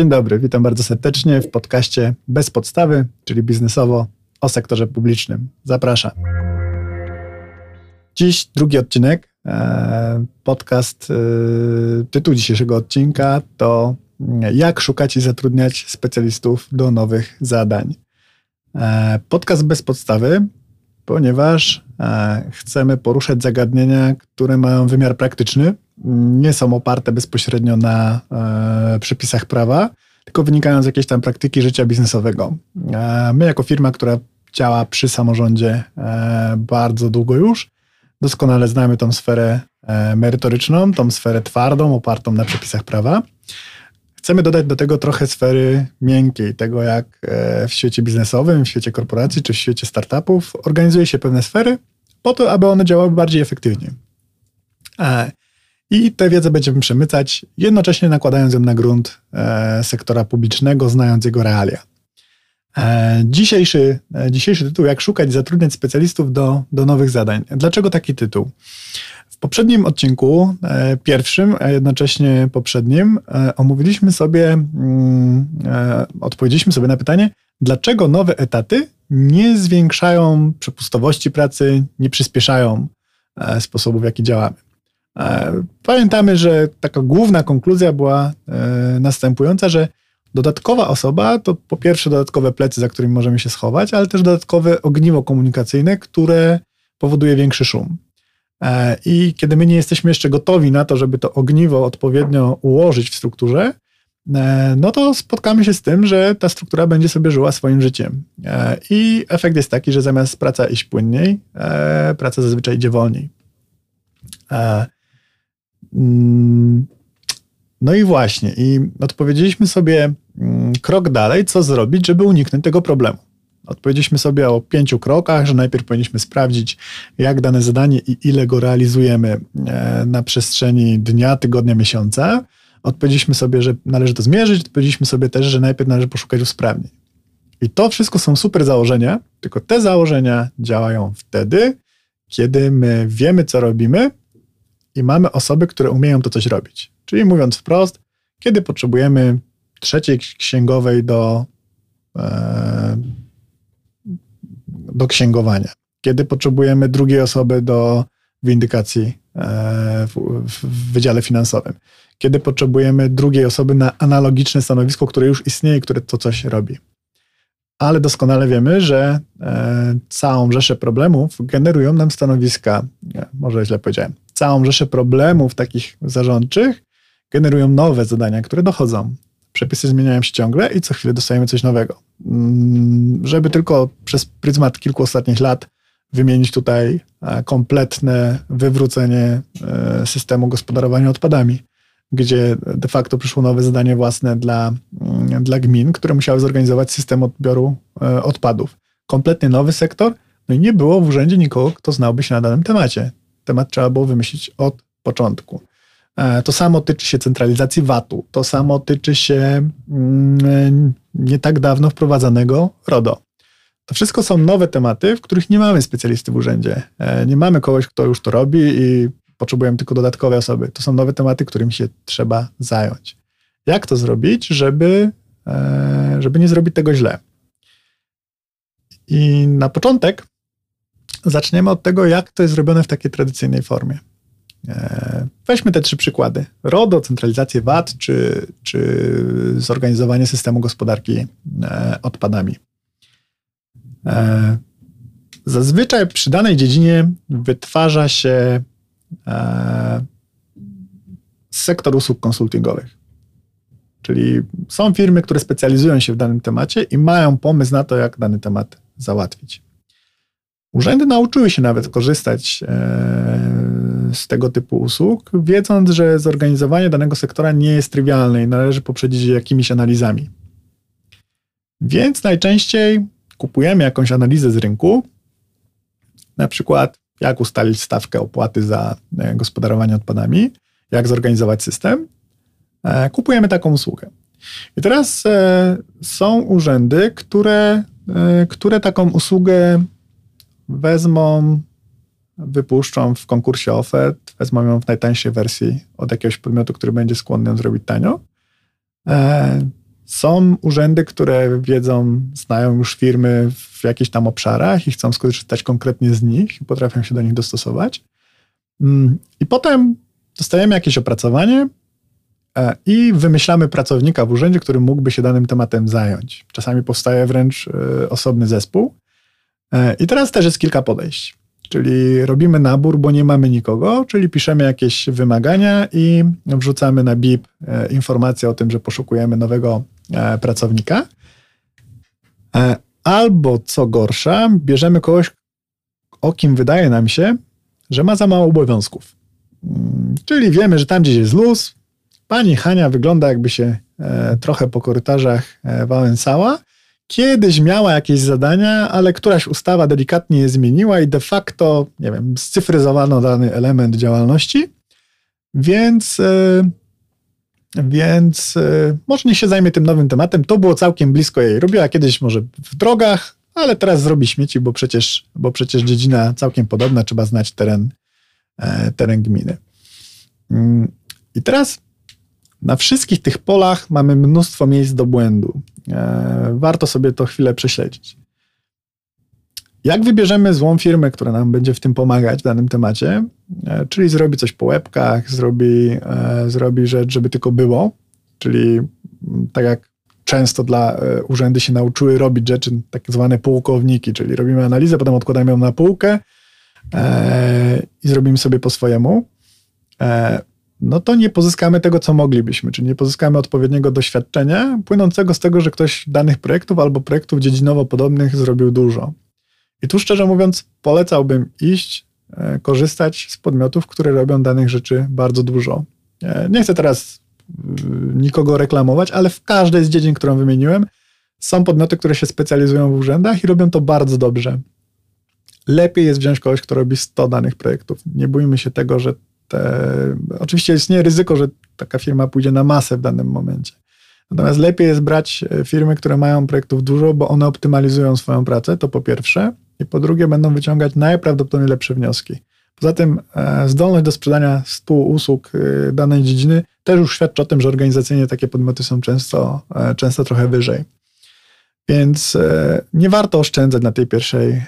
Dzień dobry, witam bardzo serdecznie w podcaście Bez Podstawy, czyli biznesowo o sektorze publicznym. Zapraszam. Dziś drugi odcinek. E, podcast, e, tytuł dzisiejszego odcinka to Jak szukać i zatrudniać specjalistów do nowych zadań. E, podcast bez podstawy, ponieważ chcemy poruszać zagadnienia, które mają wymiar praktyczny, nie są oparte bezpośrednio na przepisach prawa, tylko wynikają z jakiejś tam praktyki życia biznesowego. My, jako firma, która działa przy samorządzie bardzo długo już, doskonale znamy tą sferę e, merytoryczną, tą sferę twardą, opartą na przepisach prawa. Chcemy dodać do tego trochę sfery miękkiej, tego jak e, w świecie biznesowym, w świecie korporacji czy w świecie startupów organizuje się pewne sfery po to, aby one działały bardziej efektywnie. E, I tę wiedzę będziemy przemycać, jednocześnie nakładając ją na grunt sektora publicznego, znając jego realia. E, dzisiejszy, e, dzisiejszy tytuł, jak szukać i zatrudniać specjalistów do, do nowych zadań. Dlaczego taki tytuł? W poprzednim odcinku, e, pierwszym, a jednocześnie poprzednim, omówiliśmy sobie, mm, odpowiedzieliśmy sobie na pytanie, dlaczego nowe etaty nie zwiększają przepustowości pracy, nie przyspieszają sposobu, w jaki działamy. Pamiętamy, że taka główna konkluzja była następująca, że Dodatkowa osoba to po pierwsze dodatkowe plecy, za którymi możemy się schować, ale też dodatkowe ogniwo komunikacyjne, które powoduje większy szum. E, I kiedy my nie jesteśmy jeszcze gotowi na to, żeby to ogniwo odpowiednio ułożyć w strukturze, e, no to spotkamy się z tym, że ta struktura będzie sobie żyła swoim życiem. E, I efekt jest taki, że zamiast praca iść płynniej, praca zazwyczaj idzie wolniej. Mm, no i właśnie, i odpowiedzieliśmy sobie mm, krok dalej, co zrobić, żeby uniknąć tego problemu. Odpowiedzieliśmy sobie o pięciu krokach, że najpierw powinniśmy sprawdzić, jak dane zadanie i ile go realizujemy e, na przestrzeni dnia, tygodnia, miesiąca. Odpowiedzieliśmy sobie, że należy to zmierzyć, odpowiedzieliśmy sobie też, że najpierw należy poszukać usprawnień. I to wszystko są super założenia, tylko te założenia działają wtedy, kiedy my wiemy, co robimy i mamy osoby, które umieją to coś robić. Czyli mówiąc wprost, kiedy potrzebujemy trzeciej księgowej do, e, do księgowania, kiedy potrzebujemy drugiej osoby do windykacji e, w, w Wydziale Finansowym, kiedy potrzebujemy drugiej osoby na analogiczne stanowisko, które już istnieje, które to coś robi. Ale doskonale wiemy, że e, całą rzeszę problemów generują nam stanowiska, nie, może źle powiedziałem, całą rzeszę problemów takich zarządczych generują nowe zadania, które dochodzą. Przepisy zmieniają się ciągle i co chwilę dostajemy coś nowego. Mm, żeby tylko przez pryzmat kilku ostatnich lat wymienić tutaj e, kompletne wywrócenie e, systemu gospodarowania odpadami, gdzie de facto przyszło nowe zadanie własne dla, mm, dla gmin, które musiały zorganizować system odbioru e, odpadów. Kompletnie nowy sektor, no i nie było w urzędzie nikogo, kto znałby się na danym temacie. Temat trzeba było wymyślić od początku. E, to samo tyczy się centralizacji VAT-u, to samo tyczy się mm, nie tak dawno wprowadzanego RODO. To wszystko są nowe tematy, w których nie mamy specjalisty w urzędzie. E, nie mamy kogoś, kto już to robi i potrzebujemy tylko dodatkowe osoby. To są nowe tematy, którymi się trzeba zająć. Jak to zrobić, żeby, e, żeby nie zrobić tego źle? I na początek zaczniemy od tego, jak to jest zrobione w takiej tradycyjnej formie. E, weźmy te trzy przykłady. RODO, centralizację VAT czy, czy zorganizowanie systemu gospodarki e, odpadami. E, zazwyczaj przy danej dziedzinie wytwarza się sektor usług konsultingowych. Czyli są firmy, które specjalizują się w danym temacie i mają pomysł na to, jak dany temat załatwić. Urzędy nauczyły się nawet korzystać z tego typu usług, wiedząc, że zorganizowanie danego sektora nie jest trywialne i należy poprzedzić jakimiś analizami. Więc najczęściej kupujemy jakąś analizę z rynku, na przykład jak ustalić stawkę opłaty za e, gospodarowanie odpadami, jak zorganizować system. E, kupujemy taką usługę. I teraz e, są urzędy, które, które taką usługę wezmą wypuszczą w konkursie ofert, wezmą ją w najtańszej wersji od jakiegoś podmiotu, który będzie skłonny ją zrobić tanio. E, Są urzędy, które wiedzą, znają już firmy w jakichś tam obszarach i chcą skorzystać konkretnie z nich i potrafią się do nich dostosować. Mm, I potem dostajemy jakieś opracowanie e, i wymyślamy pracownika w urzędzie, który mógłby się danym tematem zająć. Czasami powstaje wręcz e, osobny zespół. E, I teraz też jest kilka podejść. Czyli robimy nabór, bo nie mamy nikogo, czyli piszemy jakieś wymagania i wrzucamy na BIP informację o tym, że poszukujemy nowego pracownika. Albo co gorsza, bierzemy kogoś, o kim wydaje nam się, że ma za mało obowiązków. Mm, czyli wiemy, że tam gdzieś jest luz. Pani Hania wygląda, jakby się e, trochę po korytarzach e, wałęsała. Kiedyś miała jakieś zadania, ale któraś ustawa delikatnie je zmieniła i de facto, nie wiem, scyfryzowano dany element działalności. Więc, e, więc może nie się zajmie tym nowym tematem. To było całkiem blisko jej. Robiła kiedyś może w drogach, ale teraz zrobi śmieci, bo przecież, bo przecież dziedzina całkiem podobna, trzeba znać teren, e, teren gminy. Mm, I teraz na wszystkich tych polach mamy mnóstwo miejsc do błędu. E, warto sobie to chwilę prześledzić. Jak wybierzemy złą firmę, która nam będzie w tym pomagać w danym temacie, e, czyli zrobi coś po łebkach, zrobi, zrobi rzecz, żeby tylko było, czyli tak jak często dla e, urzędy się nauczyły robić rzeczy, tak zwane pułkowniki, czyli robimy analizę, potem odkładamy ją na półkę e, i zrobimy sobie po swojemu, e, no to nie pozyskamy tego, co moglibyśmy, czyli nie pozyskamy odpowiedniego doświadczenia płynącego z tego, że ktoś danych projektów albo projektów dziedzinowo podobnych zrobił dużo. I tu szczerze mówiąc, polecałbym iść, e, korzystać z podmiotów, które robią danych rzeczy bardzo dużo. E, nie chcę teraz nikogo reklamować, ale w każdej z dziedzin, którą wymieniłem, są podmioty, które się specjalizują w urzędach i robią to bardzo dobrze. Lepiej jest wziąć kogoś, kto robi 100 danych projektów. Nie bójmy się tego, że te. Oczywiście istnieje ryzyko, że taka firma pójdzie na masę w danym momencie. Natomiast lepiej jest brać e, firmy, które mają projektów dużo, bo one optymalizują swoją pracę, to po pierwsze, i po drugie będą wyciągać najprawdopodobniej lepsze wnioski. Poza tym e, zdolność do sprzedania 100 usług e, danej dziedziny też już świadczy o tym, że organizacyjnie takie podmioty są często, często trochę wyżej. Więc nie warto oszczędzać na tej pierwszej,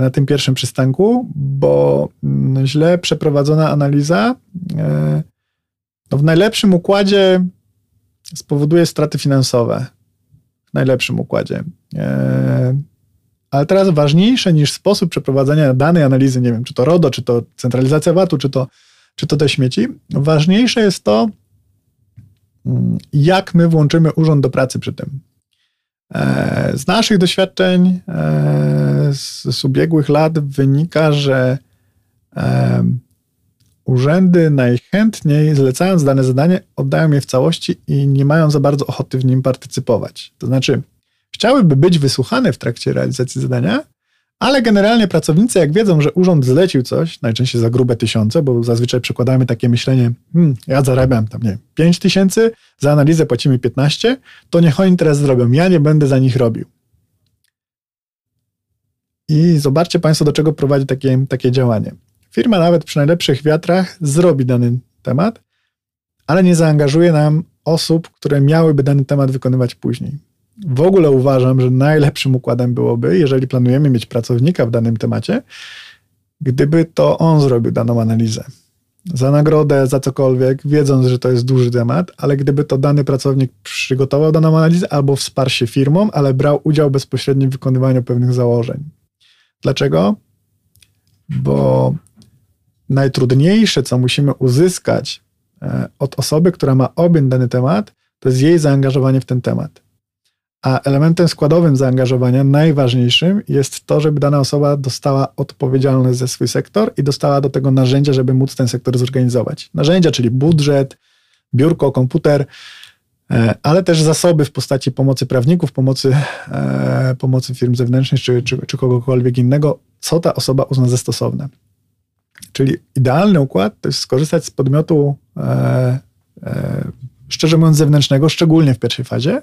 na tym pierwszym przystanku, bo mm, źle przeprowadzona analiza no w najlepszym układzie spowoduje straty finansowe. W najlepszym układzie. Ale teraz ważniejsze niż sposób przeprowadzania danej analizy, nie wiem, czy to RODO, czy to centralizacja VAT-u, czy to, czy to te śmieci, ważniejsze jest to, mm, jak my włączymy urząd do pracy przy tym. E, z naszych doświadczeń e, z ubiegłych lat wynika, że e, urzędy najchętniej, zlecając dane zadanie, oddają je w całości i nie mają za bardzo ochoty w nim partycypować. To znaczy, chciałyby być wysłuchane w trakcie realizacji zadania, ale generalnie pracownicy, jak wiedzą, że urząd zlecił coś, najczęściej za grube tysiące, bo zazwyczaj przekładamy takie myślenie, hmm, ja zarabiam tam, nie 5 tysięcy, za analizę płacimy 15, to niech oni teraz zrobią, ja nie będę za nich robił. I zobaczcie Państwo, do czego prowadzi takie, takie działanie. Firma nawet przy najlepszych wiatrach zrobi dany temat, ale nie zaangażuje nam osób, które miałyby dany temat wykonywać później. W ogóle uważam, że najlepszym układem byłoby, jeżeli planujemy mieć pracownika w danym temacie, gdyby to on zrobił daną analizę. Za nagrodę, za cokolwiek, wiedząc, że to jest duży temat, ale gdyby to dany pracownik przygotował daną analizę albo wsparł się firmą, ale brał udział bezpośrednio w wykonywaniu pewnych założeń. Dlaczego? Bo najtrudniejsze, co musimy uzyskać e, od osoby, która ma objąć dany temat, to jest jej zaangażowanie w ten temat. A elementem składowym zaangażowania, najważniejszym, jest to, żeby dana osoba dostała odpowiedzialność za swój sektor i dostała do tego narzędzia, żeby móc ten sektor zorganizować. Narzędzia, czyli budżet, biurko, komputer, e, ale też zasoby w postaci pomocy prawników, pomocy, e, pomocy firm zewnętrznych czy, czy, czy kogokolwiek innego, co ta osoba uzna za stosowne. Czyli idealny układ to jest skorzystać z podmiotu, e, szczerze mówiąc, zewnętrznego, szczególnie w pierwszej fazie,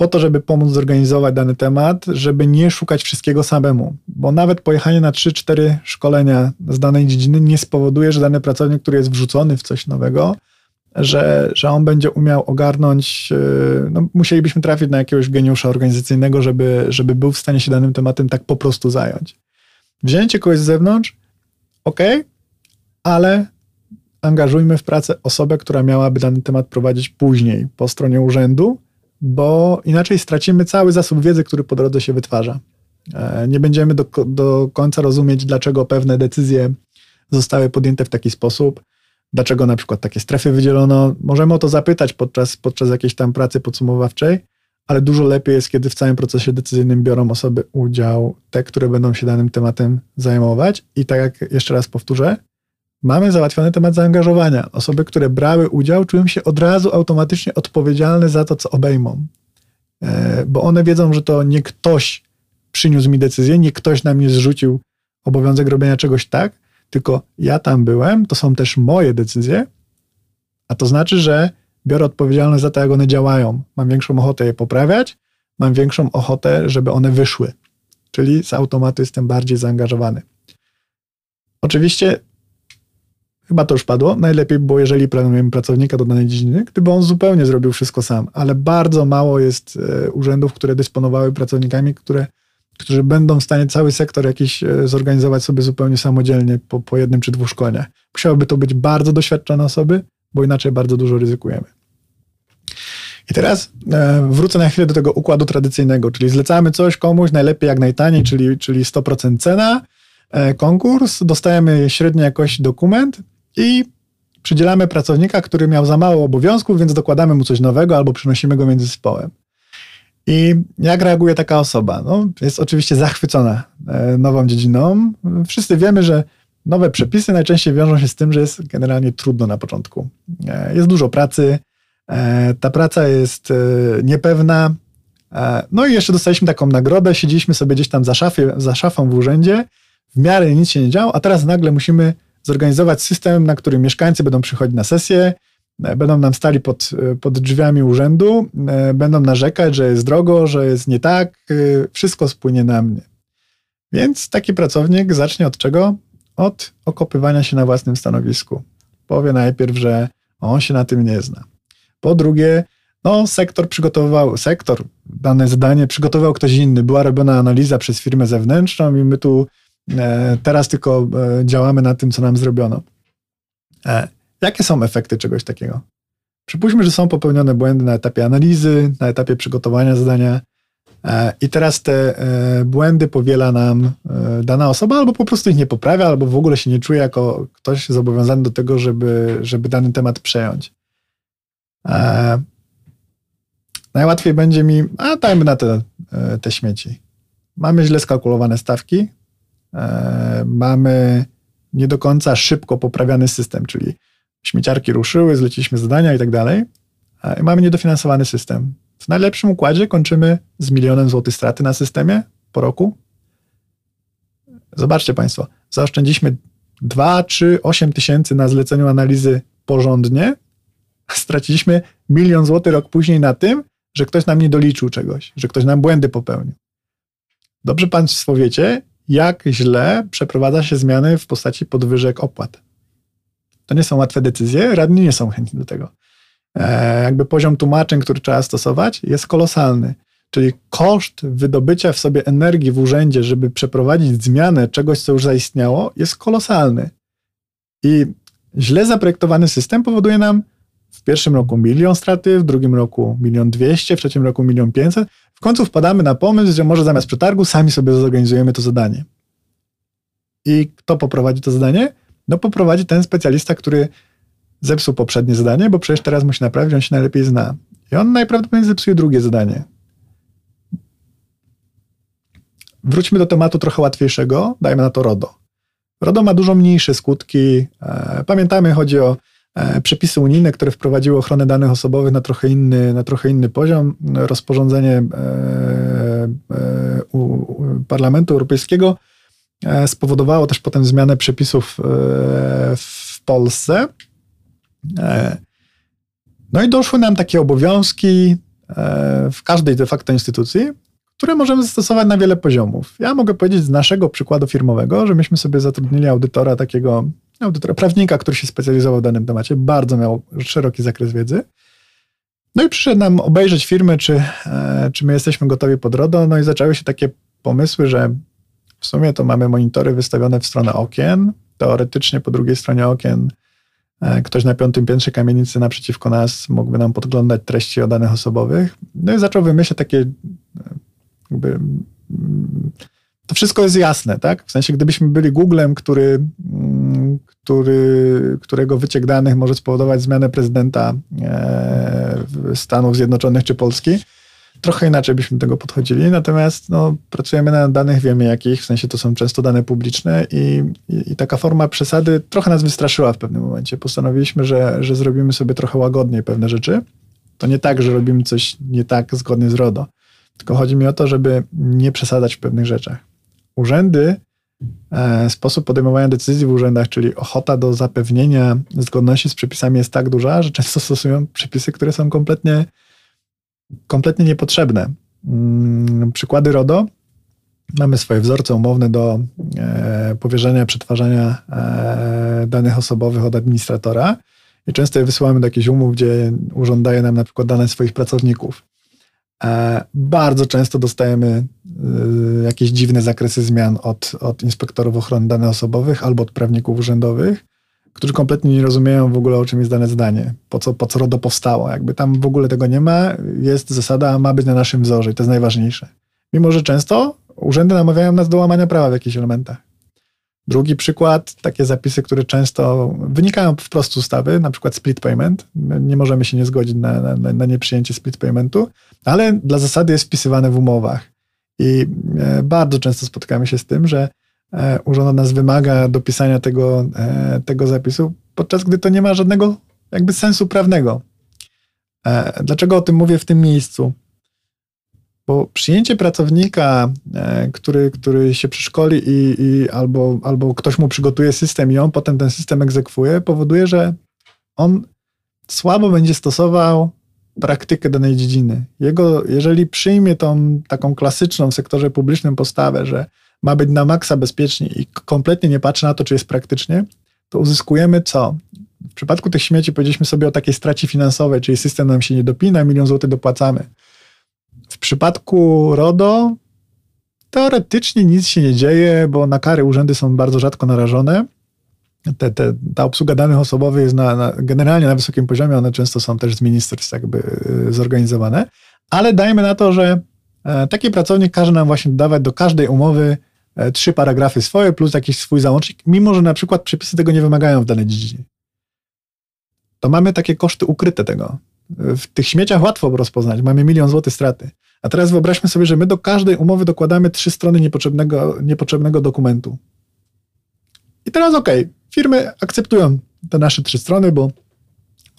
po to, żeby pomóc zorganizować dany temat, żeby nie szukać wszystkiego samemu. Bo nawet pojechanie na 3-4 szkolenia z danej dziedziny nie spowoduje, że dany pracownik, który jest wrzucony w coś nowego, że, że on będzie umiał ogarnąć, no, musielibyśmy trafić na jakiegoś geniusza organizacyjnego, żeby, żeby był w stanie się danym tematem tak po prostu zająć. Wzięcie kogoś z zewnątrz, ok, ale angażujmy w pracę osobę, która miałaby dany temat prowadzić później po stronie urzędu, bo inaczej stracimy cały zasób wiedzy, który po drodze się wytwarza. E, nie będziemy do, do końca rozumieć, dlaczego pewne decyzje zostały podjęte w taki sposób, dlaczego na przykład takie strefy wydzielono. Możemy o to zapytać podczas, podczas jakiejś tam pracy podsumowawczej, ale dużo lepiej jest, kiedy w całym procesie decyzyjnym biorą osoby udział, te, które będą się danym tematem zajmować. I tak jak jeszcze raz powtórzę, mamy załatwiony temat zaangażowania. Osoby, które brały udział, czują się od razu automatycznie odpowiedzialne za to, co obejmą. E, bo one wiedzą, że to nie ktoś przyniósł mi decyzję, nie ktoś na mnie zrzucił obowiązek robienia czegoś tak, tylko ja tam byłem, to są też moje decyzje, a to znaczy, że biorę odpowiedzialność za to, jak one działają. Mam większą ochotę je poprawiać, mam większą ochotę, żeby one wyszły. Czyli z automatu jestem bardziej zaangażowany. Oczywiście, chyba to już padło, najlepiej było, jeżeli planujemy pracownika do danej dziedziny, gdyby on zupełnie zrobił wszystko sam, ale bardzo mało jest e, urzędów, które dysponowały pracownikami, które, którzy będą w stanie cały sektor jakiś e, zorganizować sobie zupełnie samodzielnie po, po jednym czy dwóch szkoleniach. Musiałyby to być bardzo doświadczone osoby, bo inaczej bardzo dużo ryzykujemy. I teraz e, wrócę na chwilę do tego układu tradycyjnego, czyli zlecamy coś komuś najlepiej jak najtaniej, czyli, czyli 100% cena, konkurs, dostajemy średniej jakości dokument i przydzielamy pracownika, który miał za mało obowiązków, więc dokładamy mu coś nowego albo przynosimy go między zespołem. I jak reaguje taka osoba? No, jest oczywiście zachwycona e, nową dziedziną. Wszyscy wiemy, że nowe przepisy najczęściej wiążą się z tym, że jest generalnie trudno na początku. E, jest dużo pracy, e, ta praca jest niepewna. No i jeszcze dostaliśmy taką nagrodę, siedzieliśmy sobie gdzieś tam za, szafie, za szafą w urzędzie, w miarę nic się nie działo, a teraz nagle musimy zorganizować system, na którym mieszkańcy będą przychodzić na sesję, będą nam stali pod, pod drzwiami urzędu, będą narzekać, że jest drogo, że jest nie tak, wszystko spłynie na mnie. Więc taki pracownik zacznie od czego? od okopywania się na własnym stanowisku. Powie najpierw, że on się na tym nie zna. Po drugie, no, sektor przygotowywał, sektor, dane zdanie przygotował ktoś inny. Była robiona analiza przez firmę zewnętrzną i my tu e, teraz tylko e, działamy na tym, co nam zrobiono. E, jakie są efekty czegoś takiego? Przypuśćmy, że są popełnione błędy na etapie analizy, na etapie przygotowania zadania. E, I teraz te e, błędy powiela nam e, dana osoba, albo po prostu ich nie poprawia, albo w ogóle się nie czuje jako ktoś zobowiązany do tego, żeby, żeby dany temat przejąć. Najłatwiej będzie mi, a dajmy na te, te śmieci. Mamy źle skalkulowane stawki, mamy nie do końca szybko poprawiany system, czyli śmieciarki ruszyły, zleciliśmy zadania i tak dalej. Mamy niedofinansowany system. W najlepszym układzie kończymy z milionem złotych straty na systemie po roku. Zobaczcie Państwo, zaoszczędziliśmy 2, 3, 8 tysięcy na zleceniu analizy porządnie, straciliśmy milion złotych rok później na tym, że ktoś nam nie doliczył czegoś, że ktoś nam błędy popełnił. Dobrze Państwo wiecie, jak źle przeprowadza się zmiany w postaci podwyżek opłat. To nie są łatwe decyzje, radni nie są chętni do tego. E, jakby poziom tłumaczeń, który trzeba stosować, jest kolosalny. Czyli koszt wydobycia w sobie energii w urzędzie, żeby przeprowadzić zmianę czegoś, co już zaistniało, jest kolosalny. I źle zaprojektowany system powoduje nam w pierwszym roku milion straty, w drugim roku milion dwieście, w trzecim roku milion pięćset. W końcu wpadamy na pomysł, że może zamiast przetargu sami sobie zorganizujemy to zadanie. I kto poprowadzi to zadanie? No poprowadzi ten specjalista, który zepsuł poprzednie zadanie, bo przecież teraz musi naprawić, on się najlepiej zna. I on najprawdopodobniej zepsuje drugie zadanie. Wróćmy do tematu trochę łatwiejszego, dajmy na to RODO. RODO ma dużo mniejsze skutki. E, pamiętamy, chodzi o przepisy unijne, które wprowadziły ochronę danych osobowych na trochę inny, na trochę inny poziom. Rozporządzenie e, Parlamentu Europejskiego spowodowało też potem zmianę przepisów w Polsce. E, no i doszły nam takie obowiązki e, w każdej de facto instytucji, które możemy zastosować na wiele poziomów. Ja mogę powiedzieć z naszego przykładu firmowego, że myśmy sobie zatrudnili audytora takiego audytora, prawnika, który się specjalizował w danym temacie, bardzo miał szeroki zakres wiedzy. No i przyszedł nam obejrzeć firmy, czy, e, czy my jesteśmy gotowi pod RODO, no i zaczęły się takie pomysły, że w sumie to mamy monitory wystawione w stronę okien, teoretycznie po drugiej stronie okien e, ktoś na piątym piętrze kamienicy naprzeciwko nas mógłby nam podglądać treści o danych osobowych. No i zaczął wymyślać takie e, jakby mm, to wszystko jest jasne, tak? W sensie, gdybyśmy byli Googlem, który, mm, który, którego wyciek danych może spowodować zmianę prezydenta e, Stanów Zjednoczonych czy Polski, trochę inaczej byśmy do tego podchodzili. Natomiast no, pracujemy na danych, wiemy jakich, w sensie to są często dane publiczne i, i, i, taka forma przesady trochę nas wystraszyła w pewnym momencie. Postanowiliśmy, że, że zrobimy sobie trochę łagodniej pewne rzeczy. To nie tak, że robimy coś nie tak zgodnie z RODO, tylko chodzi mi o to, żeby nie przesadzać w pewnych rzeczach urzędy, e, sposób podejmowania decyzji w urzędach, czyli ochota do zapewnienia zgodności z przepisami jest tak duża, że często stosują przepisy, które są kompletnie, kompletnie niepotrzebne. Mm, przykłady RODO. Mamy swoje wzorce umowne do e, powierzenia przetwarzania e, danych osobowych od administratora i często je wysyłamy do jakichś umów, gdzie urząd daje nam na przykład dane swoich pracowników. E, bardzo często dostajemy e, jakieś dziwne zakresy zmian od, od inspektorów ochrony danych osobowych albo od prawników urzędowych, którzy kompletnie nie rozumieją w ogóle, o czym jest dane zdanie, po co, po co RODO powstało. Jakby tam w ogóle tego nie ma, jest zasada, ma być na naszym wzorze i to jest najważniejsze. Mimo, że często urzędy namawiają nas do łamania prawa w jakichś elementach. Drugi przykład, takie zapisy, które często wynikają wprost z ustawy, na przykład split payment. Nie możemy się nie zgodzić na, na, na nieprzyjęcie split paymentu, ale dla zasady jest wpisywane w umowach. I e, bardzo często spotykamy się z tym, że e, urząd od nas wymaga dopisania tego, e, tego zapisu, podczas gdy to nie ma żadnego jakby sensu prawnego. Dlaczego o tym mówię w tym miejscu? Bo przyjęcie pracownika, który, który się przeszkoli i, i albo, albo ktoś mu przygotuje system i on potem ten system egzekwuje, powoduje, że on słabo będzie stosował praktykę danej dziedziny. Jego, jeżeli przyjmie tą taką klasyczną w sektorze publicznym postawę, że ma być na maksa bezpiecznie i kompletnie nie patrzy na to, czy jest praktycznie, to uzyskujemy co? W przypadku tych śmieci powiedzieliśmy sobie o takiej stracie finansowej, czyli system nam się nie dopina, milion złotych dopłacamy. Przypadku RODO teoretycznie nic się nie dzieje, bo na kary urzędy są bardzo rzadko narażone te, te, ta obsługa danych osobowych jest na, na, generalnie na wysokim poziomie, one często są też z ministerstw jakby y, zorganizowane, ale dajmy na to, że e, taki pracownik każe nam właśnie dodawać do każdej umowy e, trzy paragrafy swoje plus jakiś swój załącznik, mimo że na przykład przepisy tego nie wymagają w danej dziedzinie. To mamy takie koszty ukryte tego. W tych śmieciach łatwo rozpoznać, mamy milion złotych straty. A teraz wyobraźmy sobie, że my do każdej umowy dokładamy trzy strony niepotrzebnego, niepotrzebnego dokumentu. I teraz okej, okay, firmy akceptują te nasze trzy strony, bo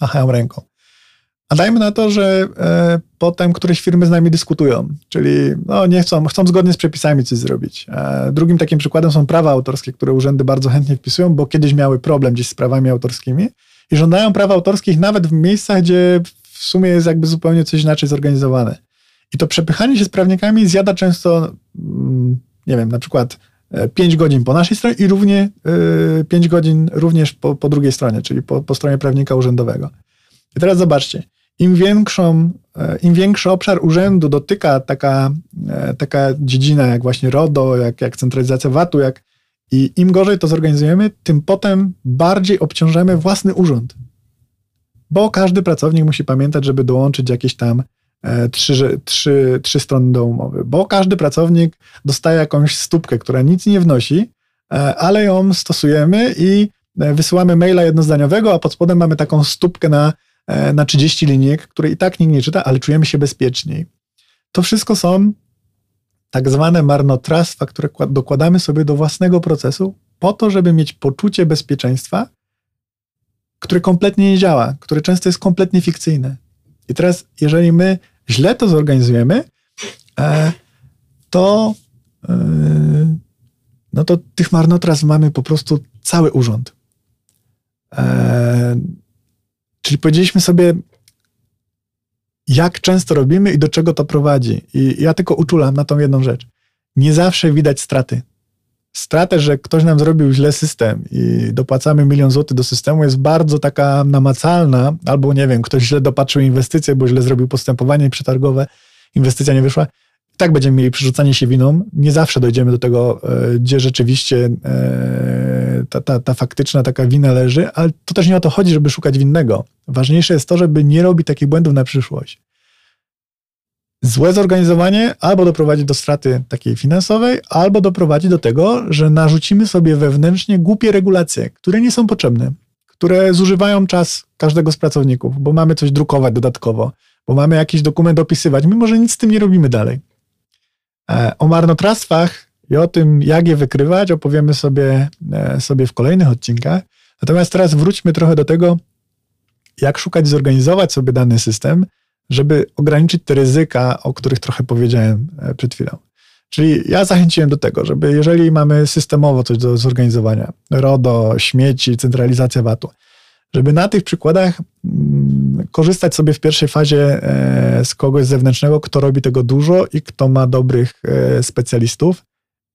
machają ręką. A dajmy na to, że e, potem któreś firmy z nami dyskutują, czyli no, nie chcą, chcą zgodnie z przepisami coś zrobić. E, drugim takim przykładem są prawa autorskie, które urzędy bardzo chętnie wpisują, bo kiedyś miały problem gdzieś z prawami autorskimi i żądają praw autorskich nawet w miejscach, gdzie w sumie jest jakby zupełnie coś inaczej zorganizowane. I to przepychanie się z prawnikami zjada często, mm, nie wiem, na przykład 5 godzin po naszej stronie i równie 5 y, godzin również po, po drugiej stronie, czyli po, po stronie prawnika urzędowego. I teraz zobaczcie, im, większą, e, im większy obszar urzędu dotyka taka, e, taka dziedzina jak właśnie RODO, jak, jak centralizacja VAT-u, jak, i im gorzej to zorganizujemy, tym potem bardziej obciążamy własny urząd. Bo każdy pracownik musi pamiętać, żeby dołączyć jakieś tam E, trzy, trzy, trzy strony do umowy, bo każdy pracownik dostaje jakąś stópkę, która nic nie wnosi, e, ale ją stosujemy i e, wysyłamy maila jednozdaniowego, a pod spodem mamy taką stópkę na, na 30 linijek, której i tak nikt nie czyta, ale czujemy się bezpieczniej. To wszystko są tak zwane marnotrawstwa, które dokładamy sobie do własnego procesu po to, żeby mieć poczucie bezpieczeństwa, które kompletnie nie działa, które często jest kompletnie fikcyjne. I teraz, jeżeli my źle to zorganizujemy, e, to e, no to tych marnotrawstw mamy po prostu cały urząd. E, czyli powiedzieliśmy sobie, jak często robimy i do czego to prowadzi. I ja tylko uczulam na tą jedną rzecz. Nie zawsze widać straty. Stratę, że ktoś nam zrobił źle system i dopłacamy milion złotych do systemu jest bardzo taka namacalna, albo nie wiem, ktoś źle dopatrzył inwestycje, bo źle zrobił postępowanie przetargowe, inwestycja nie wyszła. I tak będziemy mieli przerzucanie się winą. Nie zawsze dojdziemy do tego, e, gdzie rzeczywiście e, ta, ta, ta faktyczna taka wina leży, ale to też nie o to chodzi, żeby szukać winnego. Ważniejsze jest to, żeby nie robić takich błędów na przyszłość złe zorganizowanie albo doprowadzi do straty takiej finansowej, albo doprowadzi do tego, że narzucimy sobie wewnętrznie głupie regulacje, które nie są potrzebne, które zużywają czas każdego z pracowników, bo mamy coś drukować dodatkowo, bo mamy jakiś dokument opisywać, mimo że nic z tym nie robimy dalej. E, o marnotrawstwach i o tym, jak je wykrywać, opowiemy sobie, e, sobie w kolejnych odcinkach. Natomiast teraz wróćmy trochę do tego, jak szukać zorganizować sobie dany system, żeby ograniczyć te ryzyka, o których trochę powiedziałem e, przed chwilą. Czyli ja zachęciłem do tego, żeby jeżeli mamy systemowo coś do zorganizowania, RODO, śmieci, centralizacja VAT-u, żeby na tych przykładach mm, korzystać sobie w pierwszej fazie e, z kogoś zewnętrznego, kto robi tego dużo i kto ma dobrych e, specjalistów,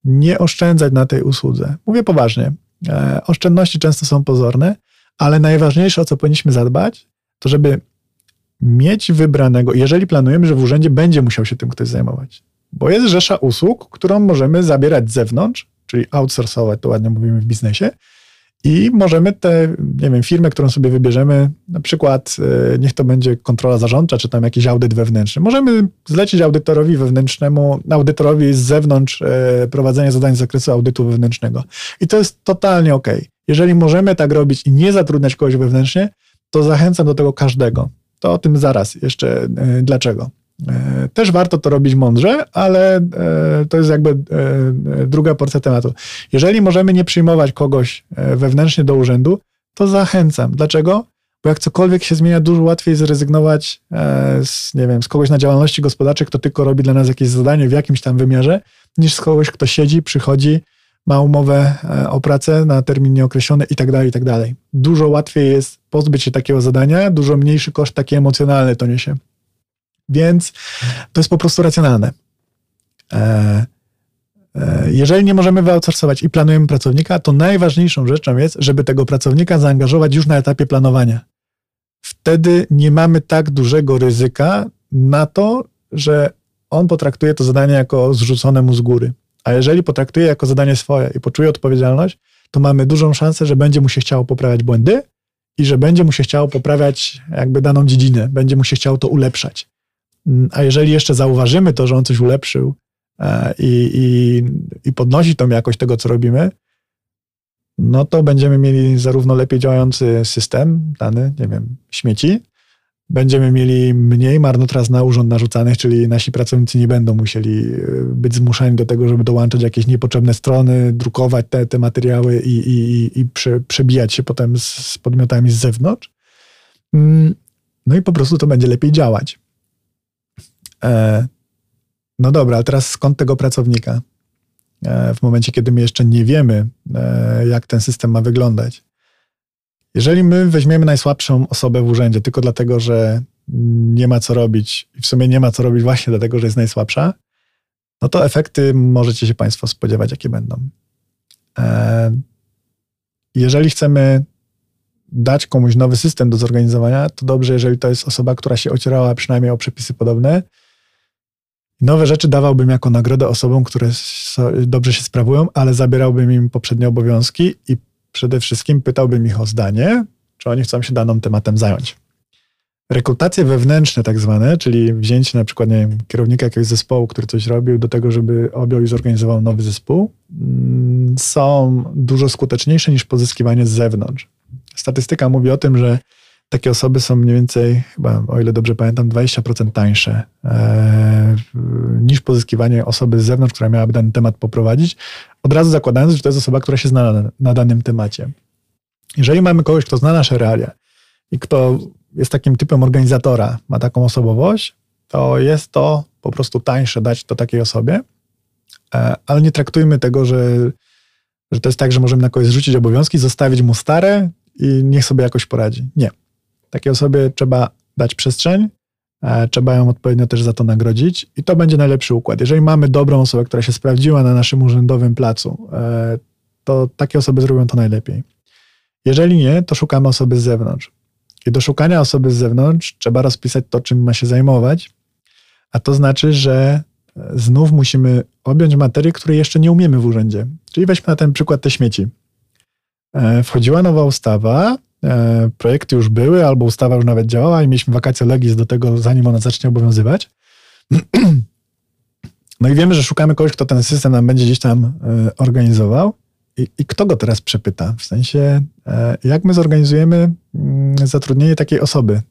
nie oszczędzać na tej usłudze. Mówię poważnie. Oszczędności często są pozorne, ale najważniejsze, o co powinniśmy zadbać, to żeby mieć wybranego, jeżeli planujemy, że w urzędzie będzie musiał się tym ktoś zajmować. Bo jest rzesza usług, którą możemy zabierać z zewnątrz, czyli outsourcować, to ładnie mówimy w biznesie, i możemy te, nie wiem, firmę, którą sobie wybierzemy, na przykład e, niech to będzie kontrola zarządcza, czy tam jakiś audyt wewnętrzny. Możemy zlecić audytorowi wewnętrznemu, audytorowi z zewnątrz e, prowadzenie zadań z zakresu audytu wewnętrznego. I to jest totalnie ok. Jeżeli możemy tak robić i nie zatrudniać kogoś wewnętrznie, to zachęcam do tego każdego. To o tym zaraz jeszcze e, dlaczego. E, też warto to robić mądrze, ale e, to jest jakby druga porcja tematu. Jeżeli możemy nie przyjmować kogoś wewnętrznie do urzędu, to zachęcam. Dlaczego? Bo jak cokolwiek się zmienia, dużo łatwiej zrezygnować z, nie wiem, z kogoś na działalności gospodarczej, kto tylko robi dla nas jakieś zadanie w jakimś tam wymiarze, niż z kogoś, kto siedzi, przychodzi, ma umowę e, o pracę na termin nieokreślony i tak dalej, i tak dalej. Dużo łatwiej jest pozbyć się takiego zadania, dużo mniejszy koszt taki emocjonalny to niesie. Więc to jest po prostu racjonalne. E, e, jeżeli nie możemy wyoutsourcować i planujemy pracownika, to najważniejszą rzeczą jest, żeby tego pracownika zaangażować już na etapie planowania. Wtedy nie mamy tak dużego ryzyka na to, że on potraktuje to zadanie jako zrzucone mu z góry. A jeżeli potraktuje jako zadanie swoje i poczuje odpowiedzialność, to mamy dużą szansę, że będzie mu się chciało poprawiać błędy i że będzie mu się chciało poprawiać jakby daną dziedzinę, będzie mu się chciało to ulepszać. Mm, a jeżeli jeszcze zauważymy to, że on coś ulepszył e, i, i, i podnosi tą jakość tego, co robimy, no to będziemy mieli zarówno lepiej działający system, dany, nie wiem, śmieci, będziemy mieli mniej marnotrawstw na urząd narzucanych, czyli nasi pracownicy nie będą musieli e, być zmuszani do tego, żeby dołączać jakieś niepotrzebne strony, drukować te, te materiały i, i, i prze, przebijać się potem z, z podmiotami z zewnątrz. Mm, no i po prostu to będzie lepiej działać. E, no dobra, ale teraz skąd tego pracownika? E, w momencie, kiedy my jeszcze nie wiemy, jak ten system ma wyglądać. Jeżeli my weźmiemy najsłabszą osobę w urzędzie tylko dlatego, że nie ma co robić i w sumie nie ma co robić właśnie dlatego, że jest najsłabsza, no to efekty możecie się Państwo spodziewać, jakie będą. E, jeżeli chcemy dać komuś nowy system do zorganizowania, to dobrze, jeżeli to jest osoba, która się ocierała przynajmniej o przepisy podobne. Nowe rzeczy dawałbym jako nagrodę osobom, które dobrze się sprawują, ale zabierałbym im poprzednie obowiązki i przede wszystkim pytałbym ich o zdanie, czy oni chcą się danym tematem zająć. Rekrutacje wewnętrzne, tak zwane, czyli wzięcie na przykład nie wiem, kierownika jakiegoś zespołu, który coś robił, do tego, żeby objął i zorganizował nowy zespół, mm, są dużo skuteczniejsze niż pozyskiwanie z zewnątrz. Statystyka mówi o tym, że takie osoby są mniej więcej, chyba o ile dobrze pamiętam, 20% tańsze e, niż pozyskiwanie osoby z zewnątrz, która miałaby dany temat poprowadzić, od razu zakładając, że to jest osoba, która się zna na, na danym temacie. Jeżeli mamy kogoś, kto zna nasze realia i kto jest takim typem organizatora, ma taką osobowość, to jest to po prostu tańsze dać to takiej osobie, e, ale nie traktujmy tego, że, że to jest tak, że możemy na kogoś zrzucić obowiązki, zostawić mu stare i niech sobie jakoś poradzi. Nie. Takiej osobie trzeba dać przestrzeń trzeba ją odpowiednio też za to nagrodzić i to będzie najlepszy układ. Jeżeli mamy dobrą osobę, która się sprawdziła na naszym urzędowym placu, to takie osoby zrobią to najlepiej. Jeżeli nie, to szukamy osoby z zewnątrz. I do szukania osoby z zewnątrz trzeba rozpisać to, czym ma się zajmować, a to znaczy, że znów musimy objąć materię, której jeszcze nie umiemy w urzędzie. Czyli weźmy na ten przykład te śmieci. E, wchodziła nowa ustawa, e, projekty już były, albo ustawa już nawet działała i mieliśmy wakacje legis do tego, zanim ona zacznie obowiązywać. No i wiemy, że szukamy kogoś, kto ten system nam będzie gdzieś tam e, organizował. I, I, kto go teraz przepyta? W sensie, jak my zorganizujemy mm, zatrudnienie takiej osoby?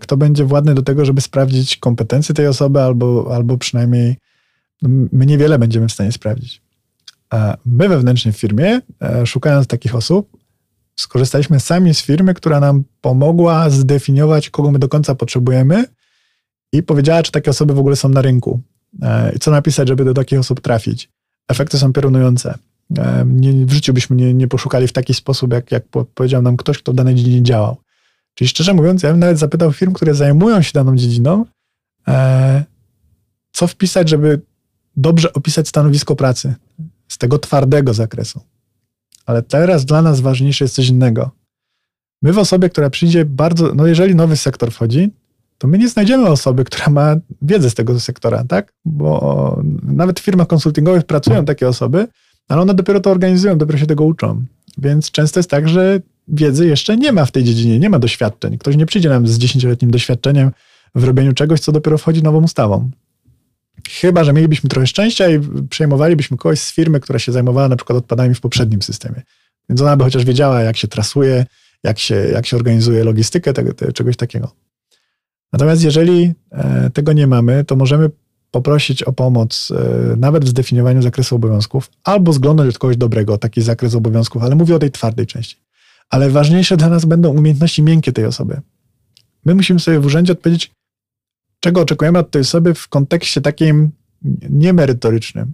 Kto będzie władny do tego, żeby sprawdzić kompetencje tej osoby, albo, albo przynajmniej no, my niewiele będziemy w stanie sprawdzić. My wewnętrznie w firmie, e, szukając takich osób, skorzystaliśmy sami z firmy, która nam pomogła zdefiniować, kogo my do końca potrzebujemy i powiedziała, czy takie osoby w ogóle są na rynku e, i co napisać, żeby do takich osób trafić. Efekty są piorunujące. E, nie, w życiu byśmy nie, nie poszukali w taki sposób, jak, jak powiedział nam ktoś, kto w danej dziedzinie działał. Czyli szczerze mówiąc, ja bym nawet zapytał firm, które zajmują się daną dziedziną, co wpisać, żeby dobrze opisać stanowisko pracy z tego twardego zakresu. Ale teraz dla nas ważniejsze jest coś innego. My w osobie, która przyjdzie bardzo, no jeżeli nowy sektor wchodzi, to my nie znajdziemy osoby, która ma wiedzę z tego sektora, tak? Bo nawet w firmach konsultingowych pracują takie osoby, ale one dopiero to organizują, dopiero się tego uczą. Więc często jest tak, że wiedzy jeszcze nie ma w tej dziedzinie, nie ma doświadczeń. Ktoś nie przyjdzie nam z dziesięcioletnim doświadczeniem w robieniu czegoś, co dopiero wchodzi nową ustawą. Chyba, że mielibyśmy trochę szczęścia i przejmowalibyśmy kogoś z firmy, która się zajmowała na przykład odpadami w poprzednim systemie. Więc ona by chociaż wiedziała, jak się trasuje, jak się, jak się organizuje logistykę tego, tego, czegoś takiego. Natomiast jeżeli e, tego nie mamy, to możemy poprosić o pomoc e, nawet w zdefiniowaniu zakresu obowiązków, albo zglądać od kogoś dobrego taki zakres obowiązków, ale mówię o tej twardej części. Ale ważniejsze dla nas będą umiejętności miękkie tej osoby. My musimy sobie w urzędzie odpowiedzieć, czego oczekujemy od tej osoby w kontekście takim niemerytorycznym.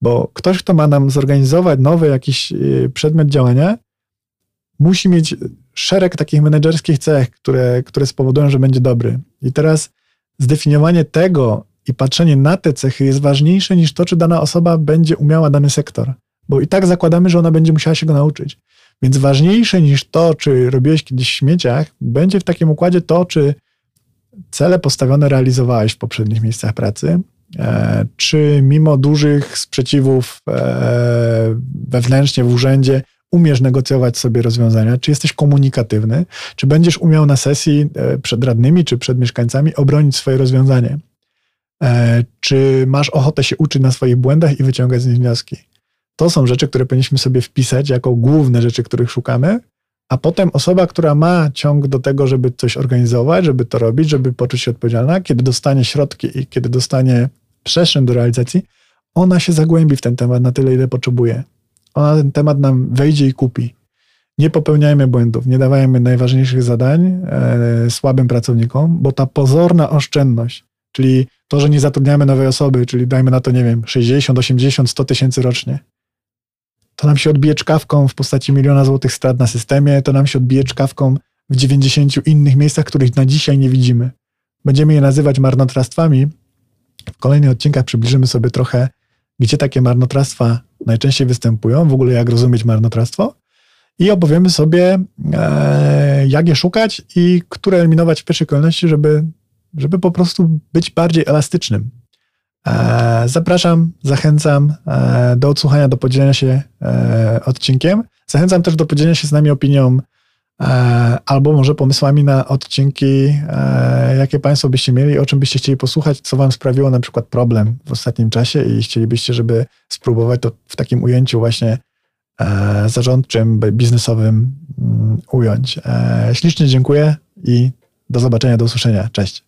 Bo ktoś, kto ma nam zorganizować nowy jakiś y, przedmiot działania, musi mieć szereg takich menedżerskich cech, które, które spowodują, że będzie dobry. I teraz zdefiniowanie tego i patrzenie na te cechy jest ważniejsze niż to, czy dana osoba będzie umiała dany sektor. Bo i tak zakładamy, że ona będzie musiała się go nauczyć. Więc ważniejsze niż to, czy robiłeś kiedyś w śmieciach, będzie w takim układzie to, czy cele postawione realizowałeś w poprzednich miejscach pracy? E, czy mimo dużych sprzeciwów e, wewnętrznie w urzędzie umiesz negocjować sobie rozwiązania? Czy jesteś komunikatywny? Czy będziesz umiał na sesji e, przed radnymi czy przed mieszkańcami obronić swoje rozwiązanie? Czy masz ochotę się uczyć na swoich błędach i wyciągać z nich wnioski? To są rzeczy, które powinniśmy sobie wpisać jako główne rzeczy, których szukamy, a potem osoba, która ma ciąg do tego, żeby coś organizować, żeby to robić, żeby poczuć się odpowiedzialna, kiedy dostanie środki i kiedy dostanie przestrzeń do realizacji, ona się zagłębi w ten temat na tyle, ile potrzebuje. Ona ten temat nam wejdzie i kupi. Nie popełniajmy błędów, nie dawajmy najważniejszych zadań e, słabym pracownikom, bo ta pozorna oszczędność, czyli to, że nie zatrudniamy nowej osoby, czyli dajmy na to, nie wiem, 60, 80, 100 tysięcy rocznie, to nam się odbije czkawką w postaci miliona złotych strat na systemie, to nam się odbije czkawką w 90 innych miejscach, których na dzisiaj nie widzimy. Będziemy je nazywać marnotrawstwami. W kolejnych odcinkach przybliżymy sobie trochę, gdzie takie marnotrawstwa najczęściej występują, w ogóle jak rozumieć marnotrawstwo i opowiemy sobie, e, jak je szukać i które eliminować w pierwszej kolejności, żeby, żeby po prostu być bardziej elastycznym. E, zapraszam, zachęcam e, do odsłuchania, do podzielenia się e, odcinkiem. Zachęcam też do podzielenia się z nami opinią albo może pomysłami na odcinki, jakie Państwo byście mieli, o czym byście chcieli posłuchać, co Wam sprawiło na przykład problem w ostatnim czasie i chcielibyście, żeby spróbować to w takim ujęciu właśnie zarządczym, biznesowym mm, ująć. Ślicznie dziękuję i do zobaczenia, do usłyszenia. Cześć.